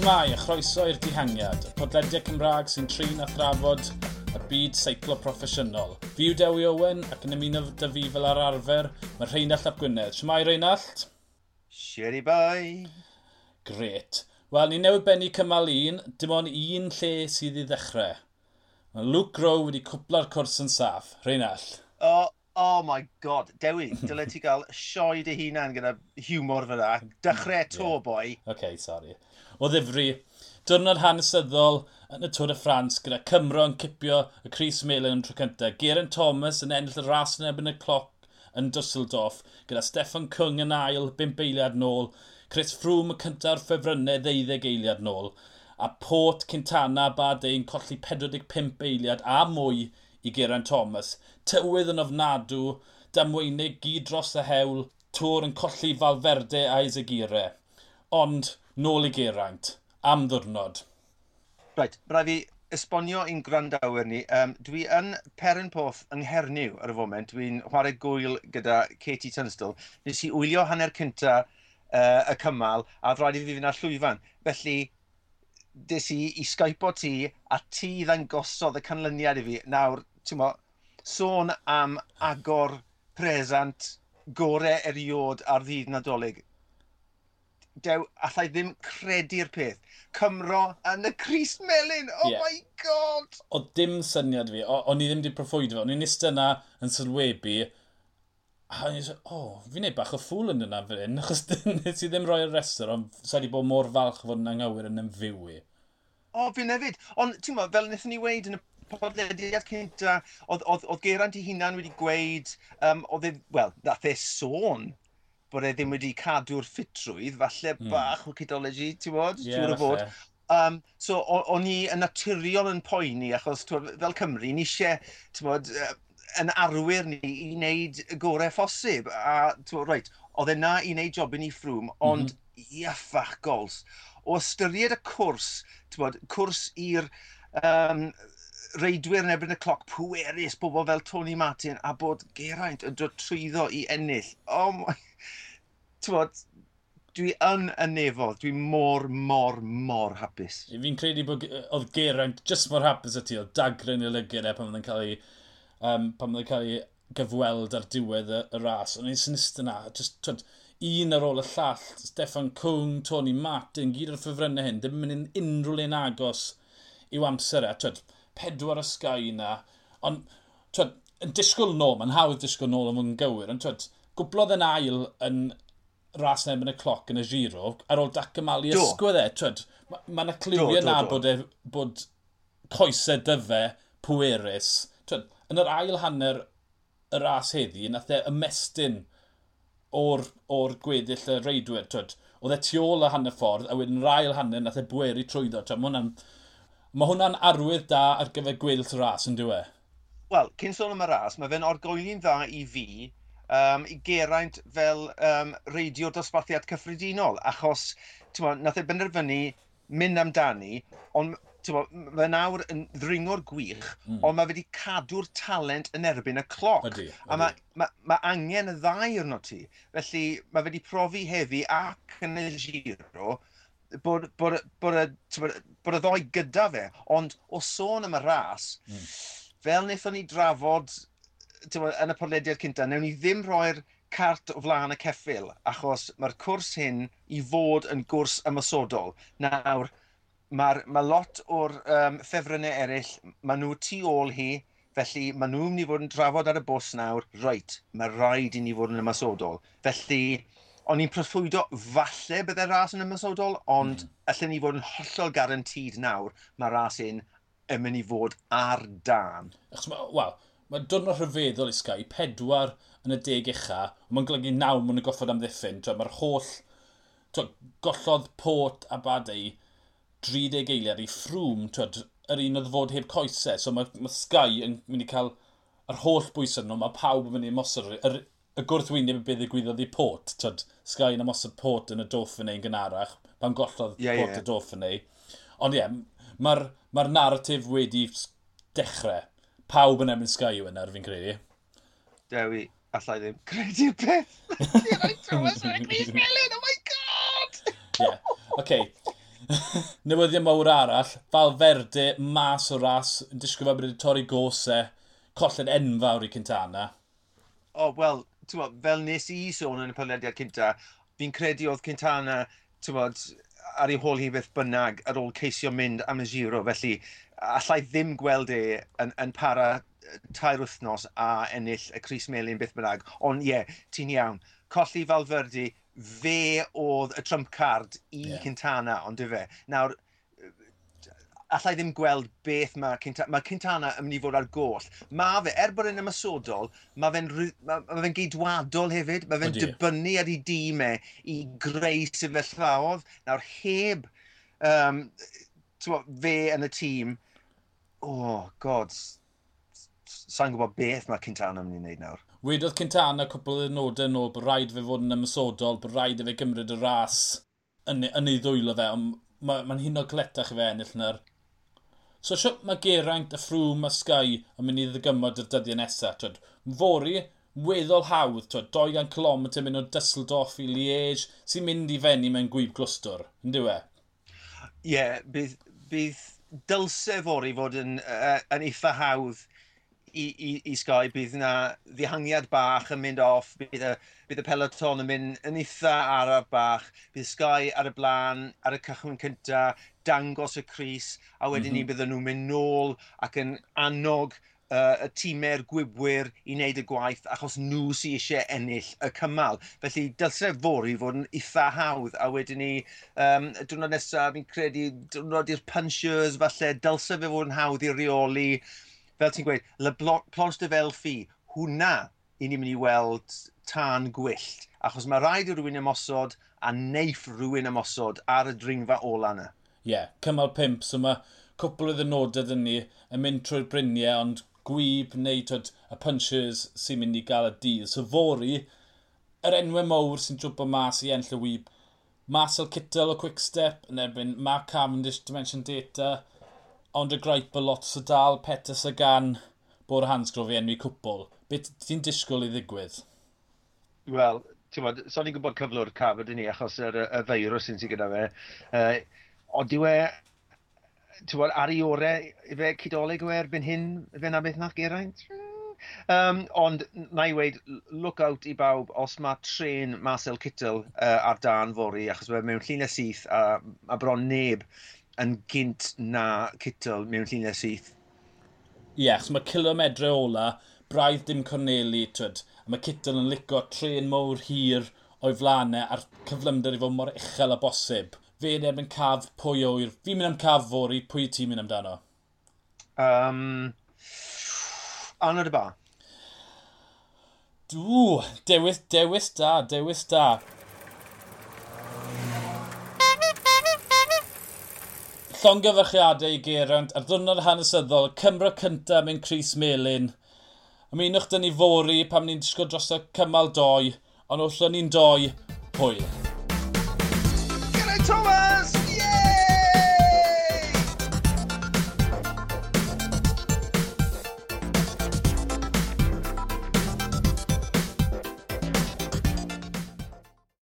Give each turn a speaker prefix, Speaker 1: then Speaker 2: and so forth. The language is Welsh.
Speaker 1: Shmai a chroeso i'r dihangiad, y podlediau Cymraeg sy'n trin a thrafod y byd seiclo proffesiynol. Fi yw Dewi Owen ac yn ymuno dy fi fel ar arfer, mae Rheinald Ap Gwynedd. Shmai Rheinald?
Speaker 2: Sherry bai.
Speaker 1: Gret. Wel, ni newid benni cymal un, dim ond un lle sydd i ddechrau. Mae Luke Rowe wedi cwpla'r cwrs yn saff. Rheinald.
Speaker 2: Oh, oh my god, Dewi, dyle ti gael sioed dy hunan gyda humor fyna. Dechrau to, yeah. boi.
Speaker 1: okay, sorry o ddifri. Diwrnod hanesyddol yn y Tôr y Ffrans gyda Cymro yn cipio y Cris Melin yn tro cyntaf. Geraint Thomas yn ennill y ras yn ebyn y cloc yn Dusseldorf gyda Stefan Cwng yn ail, 5 eiliad nôl. Chris Froome y cyntaf ffefrynnau 12 eiliad nôl. A Port, Cintana a Badein colli 45 eiliad a mwy i Geraint Thomas. Tywydd yn ofnadw, damweinig gyd dros y hewl, tŵr yn colli Falferde a Isegire. Ond nôl i Geraint am ddwrnod.
Speaker 2: Reit, rhaid fi esbonio i'n gwrandawyr ni. Um, dwi yn Peren Poth yng Nghernyw ar y foment. Dwi'n chwarae gwyl gyda Katie Tunstall. Nes i wylio hanner cynta uh, y cymal a rhaid i fi fynd ar llwyfan. Felly, des i i skypo ti a ti ddangosodd y canlyniad i fi. Nawr, ti'n mo, sôn am agor presant gore eriod ar ddydd nadolig dew, allai ddim credu'r peth. Cymro yn y Cris Melin, oh yeah. my god!
Speaker 1: O dim syniad fi, o'n i ddim wedi proffwydo fe, o'n i'n ista yna yn sylwebu, a o'n i'n dweud, o, oh, fi'n neud bach o ffwl yn yna fan hyn, achos nes i ddim roi'r restr, ond sa'i wedi bod mor falch fod yn anghywir yn ymfywi.
Speaker 2: O, fi'n hefyd, ond ti'n mo, fel wnaethon ni weid yn y podlediad cynta, oedd, oedd, oedd Geraint ei hunan wedi gweud, um, oedd, e, wel, nath e sôn bod e ddim wedi cadw'r ffitrwydd, falle mm. bach o cydology, ti'n bod? Yeah, Dwi'n bod. Um, so, o'n i yn naturiol yn poeni, achos twod, fel Cymru, ni eisiau, ti'n bod, yn arwyr ni i wneud y gorau ffosib. A, ti'n bod, reit, oedd e na i wneud jobyn i ffrwm, ond mm -hmm. iaffach gols. O ystyried y cwrs, ti'n bod, cwrs i'r um, reidwyr yn ebyn y cloc pwerus, bobl fel Tony Martin, a bod Geraint yn dod trwyddo i ennill. Oh my Tywod, dwi yn y nefodd, dwi mor, mor, mor hapus.
Speaker 1: Fi'n credu bod oedd Geraint jyst mor hapus y ti, oedd dagren i lygyr e pan oedd yn cael ei, um, pan oedd yn cael ei gyfweld ar diwedd y, y ras. Ond i'n synist yna, just, twyd, un ar ôl y llall, Stefan Cwng, Tony Martin, gyd o'r ffefrynnau hyn, ddim yn mynd unrhyw le'n agos i'w amser e. Twyd, pedwar y Sky yna, ond twyd, yn disgwyl nôl, mae'n hawdd disgwyl nôl am yn gywir, ond twyd, gwblodd yn ail yn ras yn y cloc yn y giro ar ôl dac Dacamali ysgwyd e. Twyd, mae yna cliwio na bod, e, bod coesau dyfe pwerus. Twyd, yn yr ail hanner y ras heddi, nath e ymestyn o'r, or gweddill y reidwyr. Twyd, oedd e tu ôl y hanner ffordd, a wedyn yr ail hanner nath e bweru trwyddo. Twyd, mae hwnna'n ma hwnna arwydd da ar gyfer gweddill y ras, yn diwe?
Speaker 2: Wel, cyn sôn am y ras, mae fe'n orgoeli'n dda i fi um, i Geraint fel um, reidio dosbarthiad cyffredinol achos t'mod nath e benderfynu mynd amdani ond mae nawr yn ddringo'r gwych... mm. ond mae wedi cadw'r talent yn erbyn y cloc. Ydy, ydy. A mae ma' ma' angen y ddau arno ti felly mae wedi profi heddi ac yn y Giro bod bod bod, bod bod y ddoi gyda fe ond o sôn am y ras... mm. ...fel wnaethon ni drafod tywa, yn y podlediad cynta, newn ni ddim rhoi'r cart o flaen y ceffil, achos mae'r cwrs hyn i fod yn gwrs ymosodol. Nawr, mae ma lot o'r um, ffefrynnau eraill, maen nhw tu ôl hi, felly maen nhw'n mynd i fod yn drafod ar y bws nawr, reit, mae rhaid i ni fod yn ymosodol. Felly, o'n i'n proffwydo falle byddai'r ras yn ymosodol, ond mm. allan ni fod yn hollol garantid nawr, mae'r ras hyn yn mynd i fod ar dan.
Speaker 1: Wel, mae diwrnod rhyfeddol i Sky. Pedwar yn y deg ucha. Mae'n golygu naw mwyn y goffod am ddiffyn. Mae'r holl... Twa, gollodd pot a badau 30 eiliad i ffrwm. Twyd, yr un oedd fod heb coesau. So mae, mae Sky yn mynd i cael yr holl bwysau nhw. Mae pawb yn mynd i ymosod. yr, y gwrthwyneb y bydd y gwyddoedd i pot. Twyd, Sky yn amosod pot yn y Dauphiné yn gynarach. Pan gollodd yeah, pot yeah. y Dauphiné. Ond ie, yeah, mae'r ma, narratif wedi dechrau pawb yn emyn Sky yw yna, fi'n credu.
Speaker 2: Dewi, allai ddim credu'r peth. Geraint Thomas yn Chris Mellon, oh my god!
Speaker 1: yeah, okay. Newyddion mawr arall, Falferde mas o ras, yn disgwyl fel bod wedi torri gose, colled enfawr i Cintana.
Speaker 2: O, oh, wel, fel nes i sôn yn y podlediad cynta, fi'n credu oedd Cintana, ti'n ar ei hôl hi beth bynnag ar ôl ceisio mynd am y giro, felly allai ddim gweld e yn, yn para tair wythnos a ennill y Cris Melin beth bynnag. Ond ie, yeah, ti'n iawn. Colli Falferdi, fe oedd y trump card i yeah. Cintana, ond dy fe. Nawr, allai ddim gweld beth mae Cintana, mae Cintana yn mynd i fod ar goll. Mae fe, er bod yn ymasodol, mae fe'n ma, ma fe geidwadol hefyd, mae fe'n dibynnu ar ei dîm e i greu sefyllfaodd. Nawr heb um, twa, fe yn y tîm, oh, god, sa'n gwybod beth mae Cintana mynd i wneud nawr.
Speaker 1: Wedodd Cintana cwpl o ddynodau yn ôl bod rhaid fe fod yn ymysodol, bod rhaid i fe gymryd y ras yn, yn ei ddwylo fe, ond mae'n ma, hyn o gletach i fe ennill na'r... So sio, mae Geraint, y ffrwm a Sky yn mynd i ddygymod y dyddiau nesaf. Twyd, fori, weddol hawdd, twyd, 200 km mynd o Dusseldorf i Liege, sy'n mynd i fenni mewn gwyb glwstwr, yn diwe?
Speaker 2: Ie, yeah, bydd, bydd dylse fori fod yn, uh, yn eitha hawdd i, i, i Sky, bydd yna ddihangiad bach yn mynd off, bydd y, bydd y peloton yn mynd yn eitha araf bach, bydd Sky ar y blaen, ar y cychwyn cynta, dangos y Cris, a wedyn mm -hmm. ni mhm. bydden nhw'n mynd nôl ac yn annog uh, y tîmau'r gwybwyr i wneud y gwaith achos nhw sy'n eisiau ennill y cymal. Felly dylse fori fod yn eitha hawdd a wedyn ni um, diwrnod nesaf fi'n credu diwrnod i'r punchers falle dylse fe fod yn hawdd i reoli fel ti'n gweud, le plons de fel ffi, hwnna i ni'n mynd i weld tân gwyllt. Achos mae rhaid i rhywun ymosod a neiff rhywun ymosod ar y dringfa ola yna.
Speaker 1: Ie, yeah, cymal 5, so mae cwpl o ddynodau dyn ni yn mynd trwy'r briniau, ond gwyb neu twyd, y punches sy'n mynd i gael y dydd. So fori, yr enwau mawr sy'n jwmpo mas i enll y wyb. Marcel Kittel o Quickstep yn erbyn Mark Cavendish Dimension Data ond y graip o lot o dal Peter Sagan bod Hansgrof i enwi cwpl. Beth ti'n disgwyl i ddigwydd?
Speaker 2: Wel, ti'n bod, so ni'n gwybod cyflwr Cavendish ni achos y, y feirws sy'n sy'n gyda fe. Uh, ond diwe tywod, ar ei orau, fe cydolig o e erbyn hyn, fe na beth nath Geraint? Um, ond na i weid, look out i bawb os mae tren Marcel Kittel uh, ar dan fori, achos mae mewn llinau syth a, a bron neb yn gynt na Cytl mewn llinau syth.
Speaker 1: Ie, yeah, achos mae kilometre ola, braidd dim Corneli, twyd, mae Cytl yn licio tren mowr hir o'i flanau a'r cyflymder i fod mor uchel a bosib fe yn erbyn caf pwy o yw'r... Fi'n mynd am caf fori, pwy ti'n mynd amdano? Um,
Speaker 2: Arnold y ba.
Speaker 1: Dw, dewis, dewis da, dewis da. llongyfarchiadau i Geraint ar ddwrnod hanesyddol, Cymro cynta mewn Cris Melin. Ymunwch dyn ni fori pam ni'n disgwyl dros y cymal doi, ond wrth ni'n doi, hwyl. Thomas!